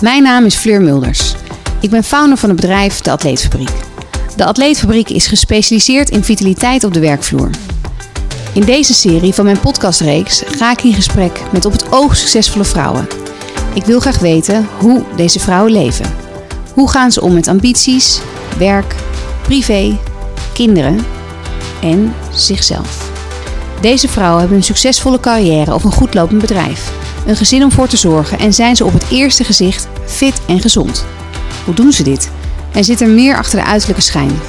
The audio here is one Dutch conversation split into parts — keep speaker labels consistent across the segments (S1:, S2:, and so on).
S1: Mijn naam is Fleur Mulders. Ik ben founder van het bedrijf De Atleetfabriek. De Atleetfabriek is gespecialiseerd in vitaliteit op de werkvloer. In deze serie van mijn podcastreeks ga ik in gesprek met op het oog succesvolle vrouwen. Ik wil graag weten hoe deze vrouwen leven. Hoe gaan ze om met ambities, werk, privé, kinderen en zichzelf? Deze vrouwen hebben een succesvolle carrière of een goed lopend bedrijf, een gezin om voor te zorgen en zijn ze op het eerste gezicht fit en gezond. Hoe doen ze dit? En zit er meer achter de uiterlijke schijn?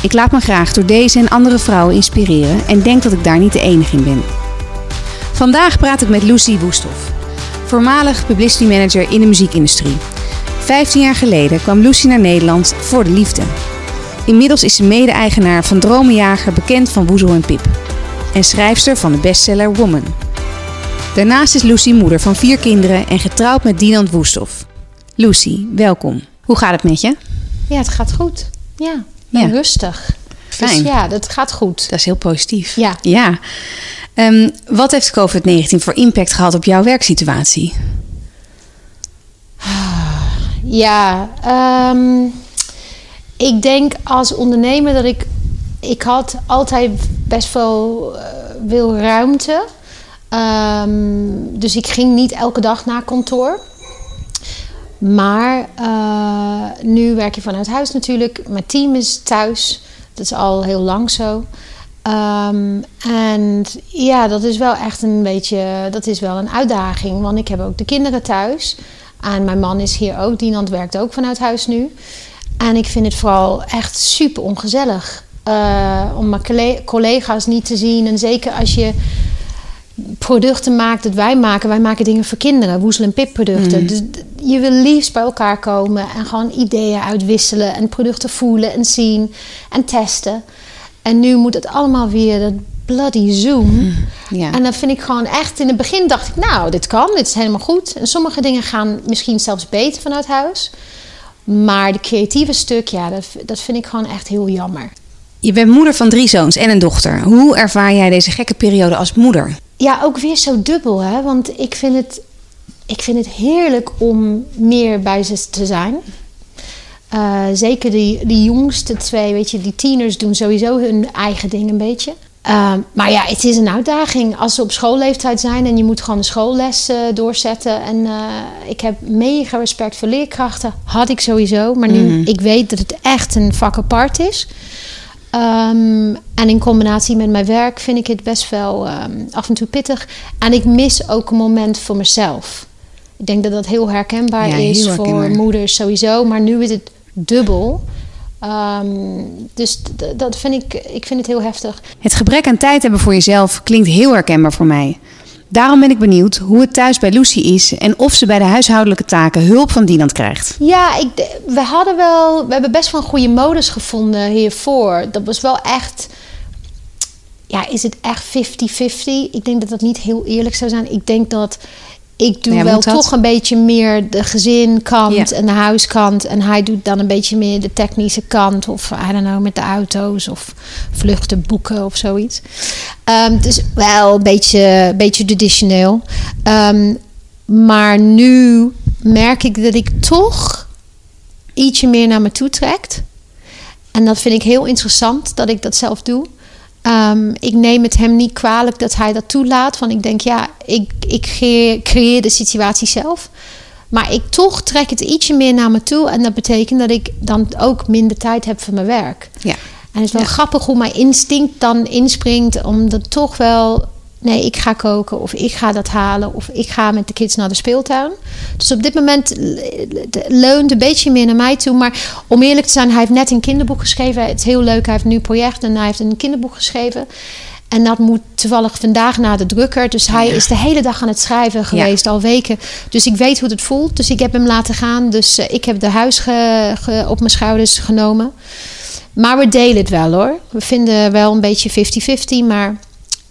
S1: Ik laat me graag door deze en andere vrouwen inspireren en denk dat ik daar niet de enige in ben. Vandaag praat ik met Lucy Woesthoff, voormalig publicity manager in de muziekindustrie. 15 jaar geleden kwam Lucy naar Nederland voor de liefde. Inmiddels is ze mede-eigenaar van Dromenjager, bekend van Woezel en Pip. En schrijfster van de bestseller Woman. Daarnaast is Lucy moeder van vier kinderen en getrouwd met Dinant Woesthoff. Lucy, welkom. Hoe gaat het met je?
S2: Ja, het gaat goed. Ja,
S1: Ja.
S2: rustig.
S1: Fijn.
S2: Dus ja, dat gaat goed.
S1: Dat is heel positief.
S2: Ja.
S1: ja. Ehm, wat heeft COVID-19 voor impact gehad op jouw werksituatie?
S2: Ja, ehm, ik denk als ondernemer dat ik... Ik had altijd best wel eh, veel ruimte. Ehm, dus ik ging niet elke dag naar kantoor. Maar eh, nu werk je vanuit huis natuurlijk. Mijn team is thuis. Dat is al heel lang zo. Ehm, en ja, dat is wel echt een beetje, dat is wel een uitdaging. Want ik heb ook de kinderen thuis. En mijn man is hier ook. Dinant werkt ook vanuit huis nu. En ik vind het vooral echt super ongezellig. eh, om mijn colle- collega's niet te zien. En zeker als je producten maakt dat wij maken. Wij maken dingen voor kinderen, woezel- en pipproducten. Dus d- je wil liefst bij elkaar komen en gewoon ideeën uitwisselen en producten voelen en zien en testen. En nu moet het allemaal weer dat bloody Zoom.
S1: Ja.
S2: En dan vind ik gewoon echt, in het begin dacht ik, nou, dit kan, dit is helemaal goed. En sommige dingen gaan misschien zelfs beter vanuit huis. Maar de creatieve stuk, ja, dat, dat vind ik gewoon echt heel jammer.
S1: Je bent moeder van drie zoons en een dochter. Hoe ervaar jij deze gekke periode als moeder?
S2: Ja, ook weer zo dubbel, hè? Want ik vind het, ik vind het heerlijk om meer bij ze te zijn. Eh, zeker die, die jongste twee, weet je, die tieners doen sowieso hun eigen ding een beetje. Ehm, maar ja, het is een uitdaging als ze op schoolleeftijd zijn en je moet gewoon de schoolles doorzetten. En eh, ik heb mega respect voor leerkrachten, had ik sowieso. Maar nu, ik weet dat het echt een vak apart is. Ehm, en in combinatie met mijn werk vind ik het best wel ehm, af en toe pittig. En ik mis ook een moment voor mezelf. Ik denk dat dat heel herkenbaar
S1: Ja,
S2: is
S1: heel
S2: voor moeders sowieso. Maar nu is het dubbel. Ehm, dus dat vind ik, ik vind het heel heftig.
S1: Het gebrek aan tijd hebben voor jezelf klinkt heel herkenbaar voor mij. Daarom ben ik benieuwd hoe het thuis bij Lucy is en of ze bij de huishoudelijke taken hulp van Dinant krijgt.
S2: Ja, ik, we hadden wel, we hebben best wel een goede modus gevonden hiervoor. Dat was wel echt, ja, is het echt 50-50? Ik denk dat dat niet heel eerlijk zou zijn. Ik denk dat ik doe
S1: Ja,
S2: wel
S1: dat?
S2: toch een beetje meer de gezinkant
S1: Ja.
S2: en de huiskant. En hij doet dan een beetje meer de technische kant. Of, I don't know, met de auto's of vluchten boeken of zoiets. Ehm, dus wel een beetje, beetje traditioneel. Ehm, maar nu merk ik dat ik toch ietsje meer naar me toe trekt. En dat vind ik heel interessant dat ik dat zelf doe. Ehm, ik neem het hem niet kwalijk dat hij dat toelaat. Want ik denk, ja, ik, ik creëer, de situatie zelf. Maar ik toch trek het ietsje meer naar me toe. En dat betekent dat ik dan ook minder tijd heb voor mijn werk.
S1: Ja.
S2: En het is wel grappig hoe mijn instinct dan inspringt om dat toch wel. Nee, ik ga koken of ik ga dat halen of ik ga met de kids naar de speeltuin. Dus op dit moment le- le- leunt een beetje meer naar mij toe. Maar om eerlijk te zijn, hij heeft net een kinderboek geschreven. Het is heel leuk, hij heeft nu project en hij heeft een kinderboek geschreven. En dat moet toevallig vandaag naar de drukker. Dus hij is de hele dag aan het schrijven geweest, al weken. Dus ik weet hoe het voelt. Dus ik heb hem laten gaan. Dus eh, ik heb de huis ge- ge- op mijn schouders genomen. Maar we delen het wel hoor. We vinden wel een beetje 50-50. Maar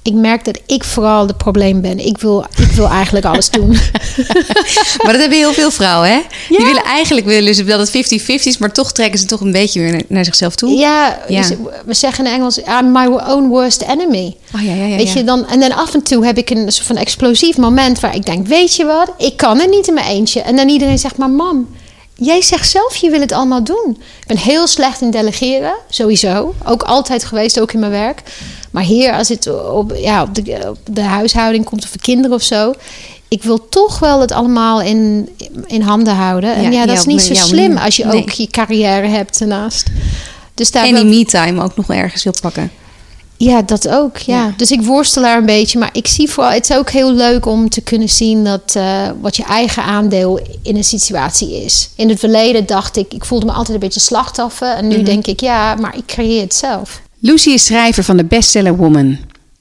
S2: ik merk dat ik vooral het probleem ben. Ik wil, ik wil eigenlijk alles doen.
S1: maar dat hebben heel veel vrouwen, hè? Die willen eigenlijk willen ze dat het 50-50 is, maar toch trekken ze toch een beetje weer naar, zichzelf toe.
S2: Ja, ja. we zeggen in Engels: I'm my own worst enemy.
S1: Oh, ja, ja, ja,
S2: weet je dan? En dan af en toe heb ik een soort van explosief moment waar ik denk: Weet je wat? Ik kan het niet in mijn eentje. En dan iedereen zegt: Maar mam, jij zegt zelf, je wil het allemaal doen. Ik ben heel slecht in delegeren, sowieso. Ook altijd geweest, ook in mijn werk. Maar hier, als het op, ja, op, de, op de huishouding komt of de kinderen of zo. Ik wil toch wel het allemaal in, in handen houden. En ja, dat is niet zo slim als je ook je carrière hebt ernaast.
S1: Dus daar en die me-time ook nog ergens wil pakken.
S2: Ja, dat ook. Ja. Dus ik worstel daar een beetje. Maar ik zie vooral, het is ook heel leuk om te kunnen zien dat uh, wat je eigen aandeel in een situatie is. In het verleden dacht ik, ik voelde me altijd een beetje slachtoffer. En nu mhm. denk ik, ja, maar ik creëer het zelf.
S1: Lucy is schrijver van de bestseller Woman.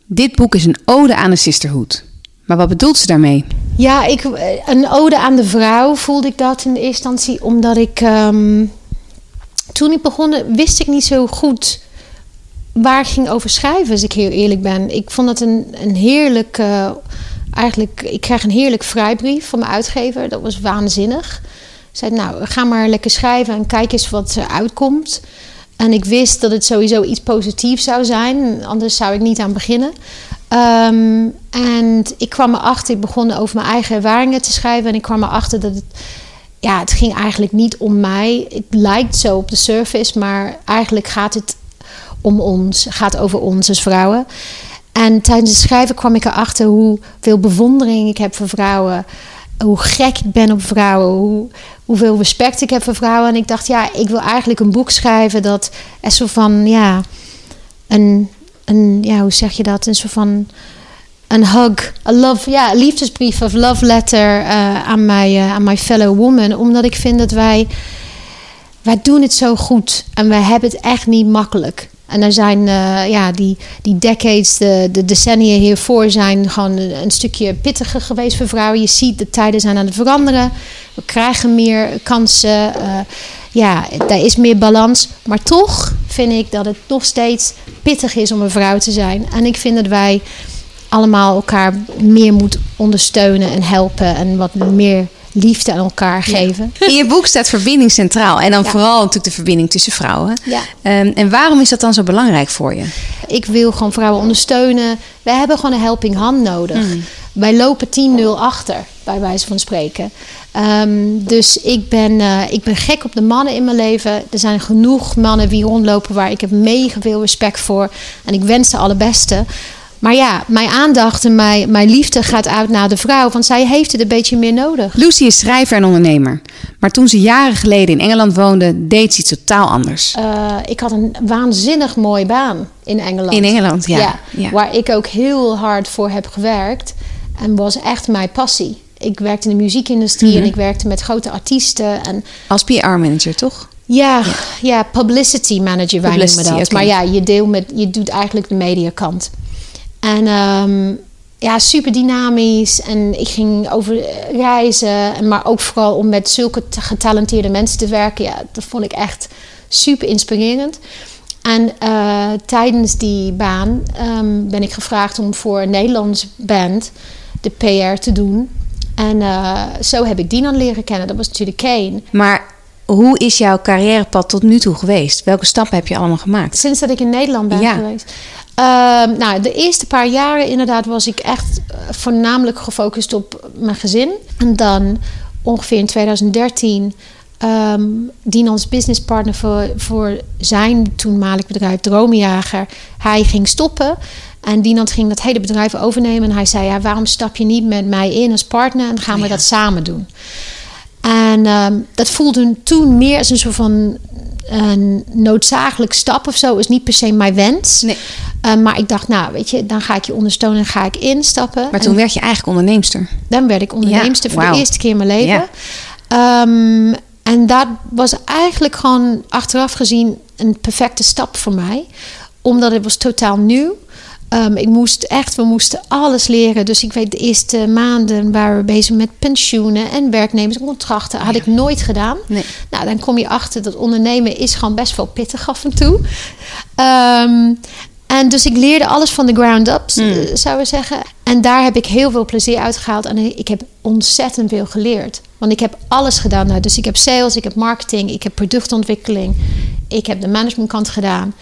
S1: Dit boek is een ode aan de sisterhood. Maar wat bedoelt ze daarmee?
S2: Ja, ik, een ode aan de vrouw voelde ik dat in de eerste instantie. Omdat ik, um, toen ik begon, wist ik niet zo goed waar ging over schrijven, als ik heel eerlijk ben. Ik vond het een, een heerlijk... Uh, eigenlijk, ik kreeg een heerlijk vrijbrief van mijn uitgever. Dat was waanzinnig. Ik zei, nou, ga maar lekker schrijven en kijk eens wat er uitkomt. En ik wist dat het sowieso iets positiefs zou zijn. Anders zou ik niet aan beginnen. Ehm, en ik kwam erachter, ik begon over mijn eigen ervaringen te schrijven. En ik kwam erachter dat het, ja, het ging eigenlijk niet om mij. Het lijkt zo op de surface, maar eigenlijk gaat het om ons, gaat over ons als vrouwen. En tijdens het schrijven kwam ik erachter hoeveel bewondering ik heb voor vrouwen. Hoe gek ik ben op vrouwen. Hoe, hoeveel respect ik heb voor vrouwen. En ik dacht, ja, ik wil eigenlijk een boek schrijven dat er zo van, ja, een, een ja, hoe zeg je dat? Een soort van een hug, een love, ja, liefdesbrief of love letter uh, aan, mijn, uh, aan mijn fellow woman. Omdat ik vind dat wij, wij doen het zo goed en wij hebben het echt niet makkelijk. En er zijn uh, ja, die, die decades, de, de decennia hiervoor zijn gewoon een, stukje pittiger geweest voor vrouwen. Je ziet de tijden zijn aan het veranderen. We krijgen meer kansen. Uh, ja, daar is meer balans. Maar toch vind ik dat het nog steeds pittig is om een vrouw te zijn. En ik vind dat wij allemaal elkaar meer moeten ondersteunen en helpen. En wat meer liefde aan elkaar geven.
S1: In je boek staat verbinding centraal. En dan vooral natuurlijk de verbinding tussen vrouwen.
S2: Ja.
S1: Um, en waarom is dat dan zo belangrijk voor je?
S2: Ik wil gewoon vrouwen ondersteunen. We hebben gewoon een helping hand nodig. Mm. Wij lopen 10-0 achter, bij wijze van spreken. Um, dus ik ben, uh, ik ben gek op de mannen in mijn leven. Er zijn genoeg mannen die rondlopen waar ik heb mega veel respect voor. En ik wens ze alle beste. Maar ja, mijn aandacht en mijn, mijn liefde gaat uit naar de vrouw, want zij heeft het een beetje meer nodig.
S1: Lucy is schrijver en ondernemer. Maar toen ze jaren geleden in Engeland woonde, deed ze iets totaal anders.
S2: Uh, ik had een waanzinnig mooie baan in Engeland.
S1: In Engeland, ja. ja.
S2: Waar ik ook heel hard voor heb gewerkt. En was echt mijn passie. Ik werkte in de muziekindustrie en mhm. ik werkte met grote artiesten. En
S1: Als PR-manager, toch?
S2: Ja, ja, publicity manager, wij noemen dat. Maar ja, je, deel met, je doet eigenlijk de mediakant. En um, ja, super dynamisch. En ik ging over reizen. Maar ook vooral om met zulke getalenteerde mensen te werken. Ja, dat vond ik echt super inspirerend. En uh, tijdens die baan um, ben ik gevraagd om voor een Nederlands band de PR te doen. En uh, zo heb ik Dinan leren kennen. Dat was natuurlijk Kane.
S1: Maar hoe is jouw carrièrepad tot nu toe geweest? Welke stappen heb je allemaal gemaakt?
S2: Sinds dat ik in Nederland ben ja. geweest. Ehm, nou, de eerste paar jaren inderdaad was ik echt eh, voornamelijk gefocust op mijn gezin. En dan ongeveer in 2013 um, Dinans businesspartner voor, voor zijn toenmalig bedrijf Droomjager. Hij ging stoppen. En Dinant ging dat hele bedrijf overnemen. En hij zei, ja, waarom stap je niet met mij in als partner en gaan we dat samen doen? En ehm, dat voelde toen meer als een soort van een noodzakelijk stap of zo. Is niet per se mijn wens.
S1: Nee.
S2: Ehm, maar ik dacht, nou, weet je, dan ga ik je ondersteunen en ga ik instappen.
S1: Maar toen werd je eigenlijk onderneemster.
S2: Dan werd ik onderneemster voor de eerste keer in mijn leven. Ehm, en dat was eigenlijk gewoon achteraf gezien een perfecte stap voor mij. Omdat het was totaal nieuw. Um, ik moest echt, we moesten alles leren. Dus ik weet, de eerste maanden waren we bezig met pensioenen en werknemerscontracten. Had ik nooit gedaan.
S1: Nee.
S2: Nou, dan kom je achter dat ondernemen is gewoon best wel pittig af en toe. Um, En dus ik leerde alles van de ground up,
S1: Mm.
S2: zouden we zeggen. En daar heb ik heel veel plezier uit gehaald. En ik heb ontzettend veel geleerd. Want ik heb alles gedaan. Nou, dus ik heb sales, ik heb marketing, ik heb productontwikkeling. Ik heb de managementkant gedaan.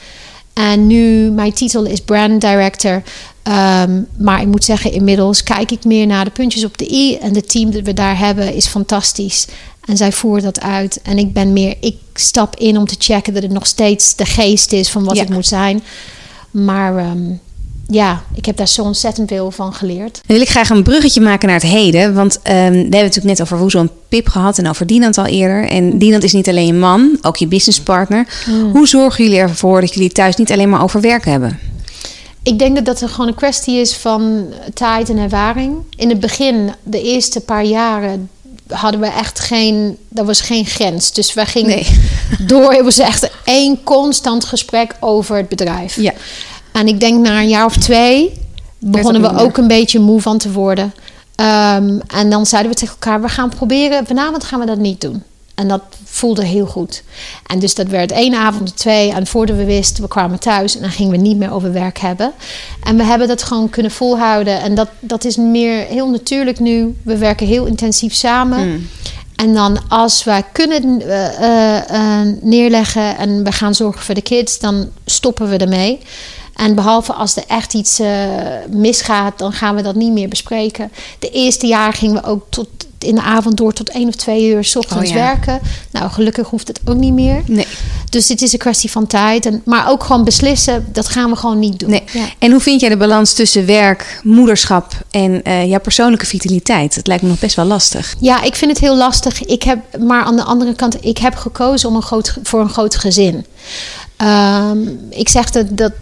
S2: En nu, mijn titel is brand director. Ehm, maar ik moet zeggen, inmiddels kijk ik meer naar de puntjes op de i. En het team dat we daar hebben is fantastisch. En zij voeren dat uit. En ik ben meer, ik stap in om te checken dat het nog steeds de geest is van wat
S1: Ja.
S2: het moet zijn. Maar ehm, ja, ik heb daar zo ontzettend veel van geleerd.
S1: Dan wil ik graag een bruggetje maken naar het heden. Want ehm, we hebben het natuurlijk net over Woezel en Pip gehad en over Dinant al eerder. En Dinant is niet alleen je man, ook je businesspartner. Hoe zorgen jullie ervoor dat jullie thuis niet alleen maar over werk hebben?
S2: Ik denk dat dat er gewoon een kwestie is van tijd en ervaring. In het begin, de eerste paar jaren, hadden we echt geen, er was geen grens. Dus we gingen
S1: Nee.
S2: door. Het was echt één constant gesprek over het bedrijf.
S1: Ja.
S2: En ik denk na een jaar of twee begonnen we ook een beetje moe van te worden. Ehm, en dan zeiden we tegen elkaar, we gaan proberen, vanavond gaan we dat niet doen. En dat voelde heel goed. En dus dat werd één avond, twee. En voordat we wisten, we kwamen thuis en dan gingen we niet meer over werk hebben. En we hebben dat gewoon kunnen volhouden. En dat, dat is meer heel natuurlijk nu. We werken heel intensief samen.
S1: Mm.
S2: En dan als wij kunnen eh, eh, eh, neerleggen en we gaan zorgen voor de kids, dan stoppen we ermee. En behalve als er echt iets eh, misgaat, dan gaan we dat niet meer bespreken. De eerste jaar gingen we ook tot in de avond door tot één of twee uur 's ochtends
S1: Oh ja.
S2: werken. Nou, gelukkig hoeft het ook niet meer.
S1: Nee.
S2: Dus het is een kwestie van tijd. En, maar ook gewoon beslissen, dat gaan we gewoon niet doen.
S1: nee.
S2: Ja.
S1: En hoe vind jij de balans tussen werk, moederschap en eh, jouw persoonlijke vitaliteit? Dat lijkt me nog best wel lastig.
S2: Ja, ik vind het heel lastig. Ik heb, maar aan de andere kant, ik heb gekozen om een groot, voor een groot gezin. Ehm, ik, zeg dat, dat,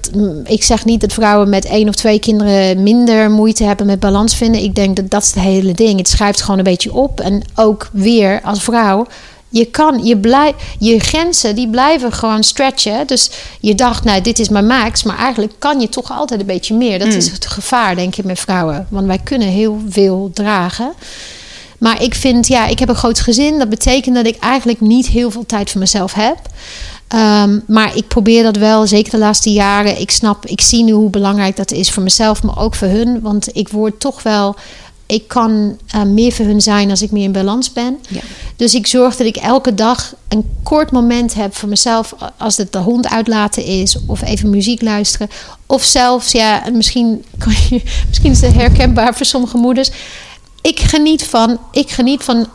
S2: ik zeg niet dat vrouwen met één of twee kinderen minder moeite hebben met balans vinden. Ik denk dat dat is het hele ding. Het schrijft gewoon een beetje op. En ook weer als vrouw. Je kan, je blij, je grenzen die blijven gewoon stretchen. Dus je dacht, nou, dit is mijn max. Maar eigenlijk kan je toch altijd een beetje meer. Dat is het gevaar, denk ik, met vrouwen. Want wij kunnen heel veel dragen. Maar ik vind, ja, ik heb een groot gezin. Dat betekent dat ik eigenlijk niet heel veel tijd voor mezelf heb. Ehm, maar ik probeer dat wel, zeker de laatste jaren. Ik snap, ik zie nu hoe belangrijk dat is voor mezelf, maar ook voor hun. Want ik word toch wel, ik kan eh, meer voor hun zijn als ik meer in balans ben.
S1: Ja.
S2: Dus ik zorg dat ik elke dag een kort moment heb voor mezelf. Als het de hond uitlaten is, of even muziek luisteren. Of zelfs, ja, misschien, kan je, misschien is het herkenbaar voor sommige moeders. Ik geniet van, ik geniet van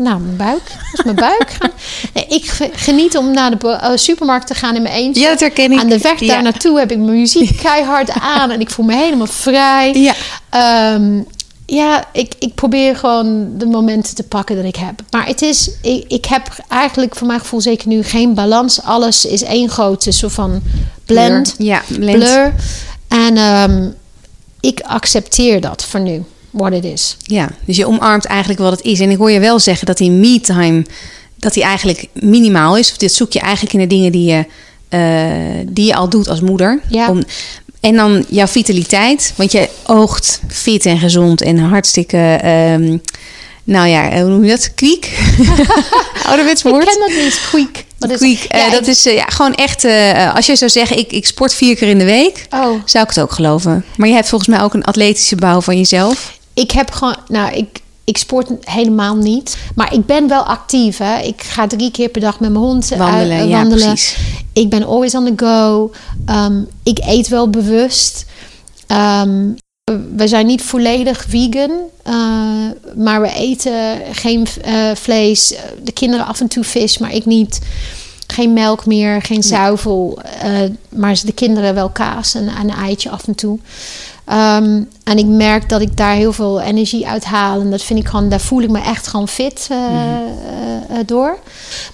S2: nou, mijn buik. Dat is mijn buik. Nee, ik ge- geniet om naar de eh, supermarkt te gaan in mijn eentje.
S1: Ja, dat herken ik.
S2: Aan de weg daar
S1: Ja.
S2: naartoe heb ik mijn muziek keihard aan. En ik voel me helemaal vrij.
S1: Ja.
S2: Ehm, ja, ik, ik probeer gewoon de momenten te pakken dat ik heb. Maar het is, ik, ik heb eigenlijk voor mijn gevoel zeker nu geen balans. Alles is één grote soort van blend,
S1: Blur. Ja, blend.
S2: blur. En ehm, ik accepteer dat voor nu, what it is.
S1: Ja, dus je omarmt eigenlijk wat het is. En ik hoor je wel zeggen dat die me-time, dat die eigenlijk minimaal is. Of dit zoek je eigenlijk in de dingen die je, eh, die je al doet als moeder.
S2: Ja.
S1: Om, en dan jouw vitaliteit. Want je oogt fit en gezond en hartstikke... ehm, nou ja, hoe noem je dat? Kwiek? Ouderwets woord.
S2: Ik ken dat niet, quick. Wat is
S1: Kwiek. Eh, dat
S2: ik-
S1: is eh, ja, gewoon echt... eh, als je zou zeggen, ik, ik sport vier keer in de week...
S2: Oh,
S1: Zou ik het ook geloven. Maar je hebt volgens mij ook een atletische bouw van jezelf.
S2: Ik heb gewoon, nou, ik, ik sport helemaal niet. Maar ik ben wel actief. Hè. Ik ga drie keer per dag met mijn hond eh,
S1: Wandelen,
S2: eh,
S1: ja,
S2: wandelen.
S1: precies.
S2: Ik ben always on the go. Ehm, ik eet wel bewust. Ehm, we zijn niet volledig vegan, eh, maar we eten geen eh, vlees. De kinderen af en toe vis, maar ik niet. Geen melk meer, geen zuivel. maar de kinderen wel kaas en en een eitje af en toe. Ehm, en ik merk dat ik daar heel veel energie uit haal. En dat vind ik gewoon, daar voel ik me echt gewoon fit eh, eh, eh, door.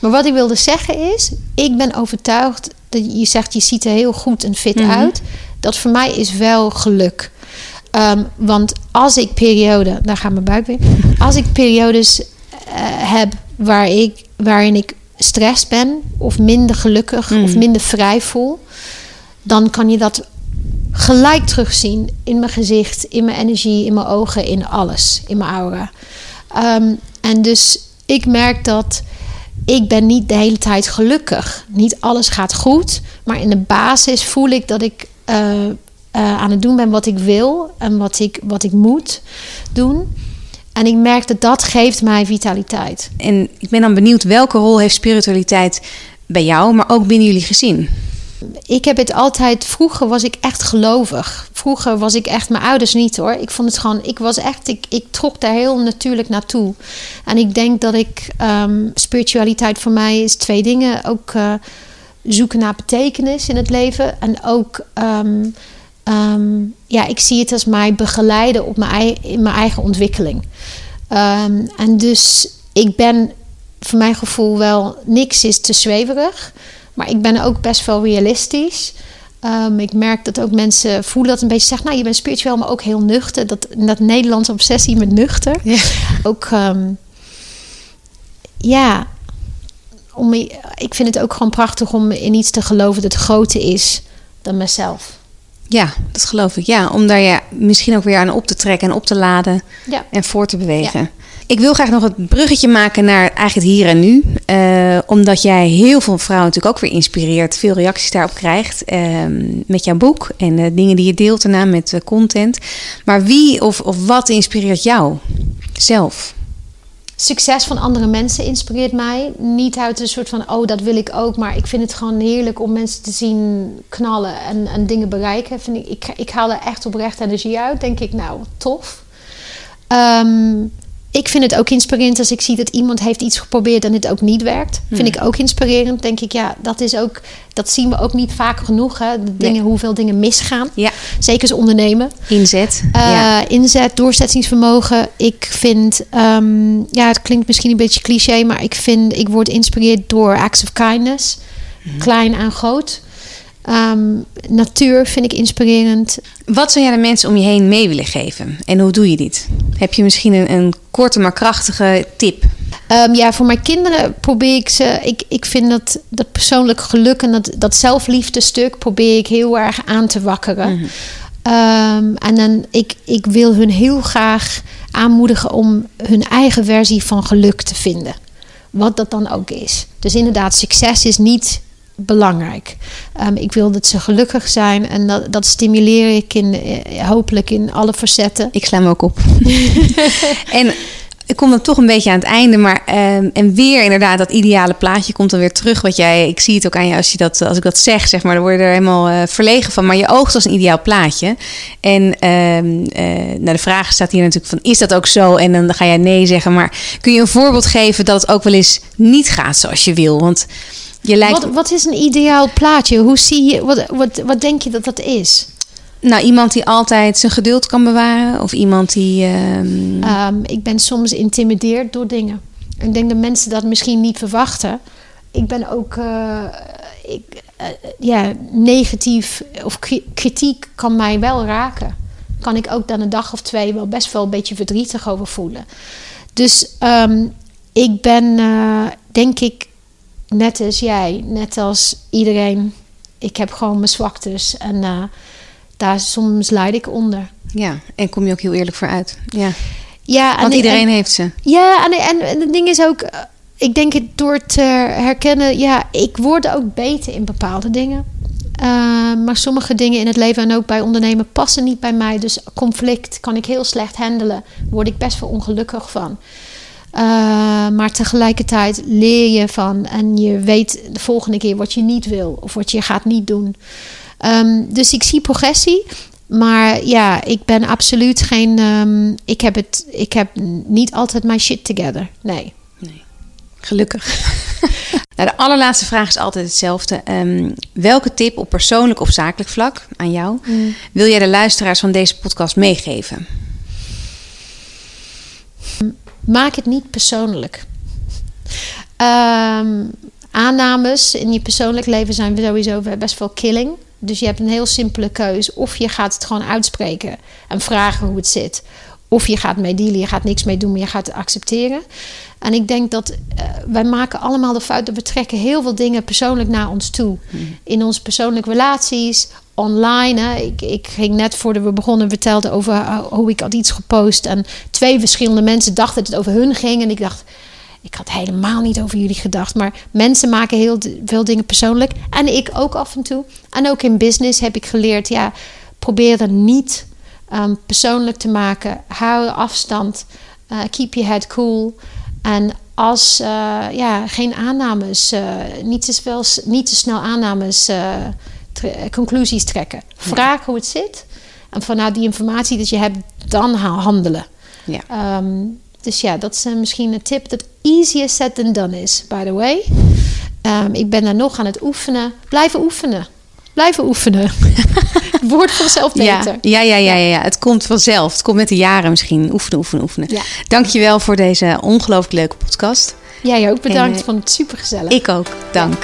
S2: Maar wat ik wilde zeggen is, ik ben overtuigd dat je zegt, je ziet er heel goed en fit
S1: Mhm.
S2: uit. Dat voor mij is wel geluk. Ehm, want als ik periode, daar gaat mijn buik weer. Als ik periodes heb waar ik, waarin ik stress ben of minder gelukkig
S1: Mm.
S2: of minder vrij voel, dan kan je dat gelijk terugzien in mijn gezicht, in mijn energie, in mijn ogen, in alles, in mijn aura. Ehm, en dus ik merk dat ik ben niet de hele tijd gelukkig. Niet alles gaat goed, maar in de basis voel ik dat ik eh, eh, aan het doen ben wat ik wil en wat ik, wat ik moet doen. En ik merk dat dat geeft mij vitaliteit.
S1: En ik ben dan benieuwd, welke rol heeft spiritualiteit bij jou, maar ook binnen jullie gezin?
S2: Ik heb het altijd, vroeger was ik echt gelovig. Vroeger was ik echt, mijn ouders niet hoor. Ik vond het gewoon, ik was echt, ik, ik trok daar heel natuurlijk naartoe. En ik denk dat ik, ehm, spiritualiteit voor mij is twee dingen. Ook uh, zoeken naar betekenis in het leven. En ook, ehm, ehm, ja, ik zie het als mij begeleiden op mijn, in mijn eigen ontwikkeling. en dus ik ben voor mijn gevoel wel, niks is te zweverig. Maar ik ben ook best wel realistisch. Um, ik merk dat ook mensen voelen dat een beetje zeggen, nou je bent spiritueel, maar ook heel nuchter. Dat, dat Nederlandse obsessie met nuchter. Ja. Ook, um, ja, om, ik vind het ook gewoon prachtig om in iets te geloven dat groter is dan mezelf.
S1: Ja, dat geloof ik. Ja, om daar ja, misschien ook weer aan op te trekken en op te laden ja. en voor te bewegen. Ik wil graag nog het bruggetje maken naar eigenlijk hier en nu. Uh, omdat jij heel veel vrouwen natuurlijk ook weer inspireert. Veel reacties daarop krijgt. Uh, met jouw boek en de dingen die je deelt daarna met content. Maar wie of, of wat inspireert jou zelf?
S2: Succes van andere mensen inspireert mij. Niet uit een soort van, oh dat wil ik ook. Maar ik vind het gewoon heerlijk om mensen te zien knallen en, en dingen bereiken. Vind ik, ik, ik haal er echt oprecht energie uit. Denk ik, nou tof. Um, ik vind het ook inspirerend als ik zie dat iemand heeft iets geprobeerd en het ook niet werkt. Vind hmm. ik ook inspirerend. Denk ik, ja, dat is ook, dat zien we ook niet vaak genoeg. Hè? De dingen, hoeveel dingen misgaan. Ja. Zeker als ondernemen.
S1: Inzet.
S2: Uh, ja. Inzet, doorzettingsvermogen. Ik vind, um, ja, het klinkt misschien een beetje cliché, maar ik vind, ik word geïnspireerd door acts of kindness. Hmm. Klein en groot. Um, natuur vind ik inspirerend.
S1: Wat zou jij de mensen om je heen mee willen geven? En hoe doe je dit? Heb je misschien een, een korte maar krachtige tip?
S2: Um, ja, voor mijn kinderen probeer ik ze. Ik, ik vind dat, dat persoonlijk geluk en dat, dat zelfliefde stuk probeer ik heel erg aan te wakkeren. Mm um, en dan, ik, ik wil hun heel graag aanmoedigen om hun eigen versie van geluk te vinden. Wat dat dan ook is. Dus inderdaad, succes is niet belangrijk. Um, ik wil dat ze gelukkig zijn en dat, dat stimuleer ik in, eh, hopelijk in alle facetten.
S1: Ik sla me ook op. en ik kom dan toch een beetje aan het einde, maar um, en weer inderdaad dat ideale plaatje komt dan weer terug. Wat jij, ik zie het ook aan je als je dat, als ik dat zeg, zeg maar, dan word je er helemaal uh, verlegen van. Maar je oogt als een ideaal plaatje. En um, de vraag staat hier natuurlijk van, is dat ook zo? En dan ga jij nee zeggen. Maar kun je een voorbeeld geven dat het ook wel eens niet gaat zoals je wil? Want
S2: je lijkt... wat, wat is een ideaal plaatje? Hoe zie je, wat, wat, wat denk je dat dat is?
S1: Nou, iemand die altijd zijn geduld kan bewaren. Of iemand die.
S2: Um... Um, ik ben soms intimideerd door dingen. Ik denk dat mensen dat misschien niet verwachten. Ik ben ook. Uh, ik, uh, ja, negatief of kritiek kan mij wel raken. Kan ik ook dan een dag of twee wel best wel een beetje verdrietig over voelen. Dus um, ik ben, uh, denk ik, net als jij, net als iedereen. Ik heb gewoon mijn zwaktes en uh, daar soms leid ik onder.
S1: Ja, en kom je ook heel eerlijk voor uit. Ja,
S2: ja
S1: want iedereen heeft ze.
S2: Ja, en, en, en het ding is ook, eh, ik denk het door te herkennen, ja, ik word ook beter in bepaalde dingen. Uh, maar sommige dingen in het leven en ook bij ondernemen passen niet bij mij. Dus conflict kan ik heel slecht handelen. Word ik best wel ongelukkig van. Uh, maar tegelijkertijd leer je van en je weet de volgende keer wat je niet wil of wat je gaat niet doen. Um, dus ik zie progressie. Maar ja, ik ben absoluut geen. Um, ik, heb het, ik heb niet altijd mijn shit together. Nee. nee.
S1: Gelukkig. nou, de allerlaatste vraag is altijd hetzelfde. Um, welke tip op persoonlijk of zakelijk vlak aan jou mm. wil jij de luisteraars van deze podcast meegeven?
S2: Maak het niet persoonlijk. Um, aannames in je persoonlijk leven zijn sowieso best wel killing. Dus je hebt een heel simpele keus. Of je gaat het gewoon uitspreken en vragen hoe het zit. Of je gaat mee dealen, je gaat niks mee doen, maar je gaat het accepteren. En ik denk dat uh, wij maken allemaal de fout dat we trekken heel veel dingen persoonlijk naar ons toe. Hmm. In onze persoonlijke relaties, online. Hè. Ik, ik ging net voordat we begonnen vertelde over hoe ik had iets gepost. En twee verschillende mensen dachten dat het over hun ging. En ik dacht, ik had helemaal niet over jullie gedacht. Maar mensen maken heel veel dingen persoonlijk. En ik ook af en toe. En ook in business heb ik geleerd, ja, probeer er niet ehm, persoonlijk te maken. Hou afstand. Uh, keep your head cool. En als uh, ja, geen aannames, uh, niet, te veel, niet te snel aannames, tre conclusies trekken. Vraag hoe het zit. En vanuit die informatie dat je hebt, dan handelen. Ja. Um, dus ja, dat is misschien een tip dat easier said than done is, by the way. Um, ik ben daar nog aan het oefenen. Blijven oefenen. Blijven oefenen. het woord vanzelf beter.
S1: Ja, ja, ja, ja, ja, het komt vanzelf. Het komt met de jaren misschien. Oefenen, oefenen, oefenen. Ja. Dankjewel voor deze ongelooflijk leuke podcast.
S2: Jij ook bedankt. En, uh, vond het super gezellig.
S1: Ik ook. Dank.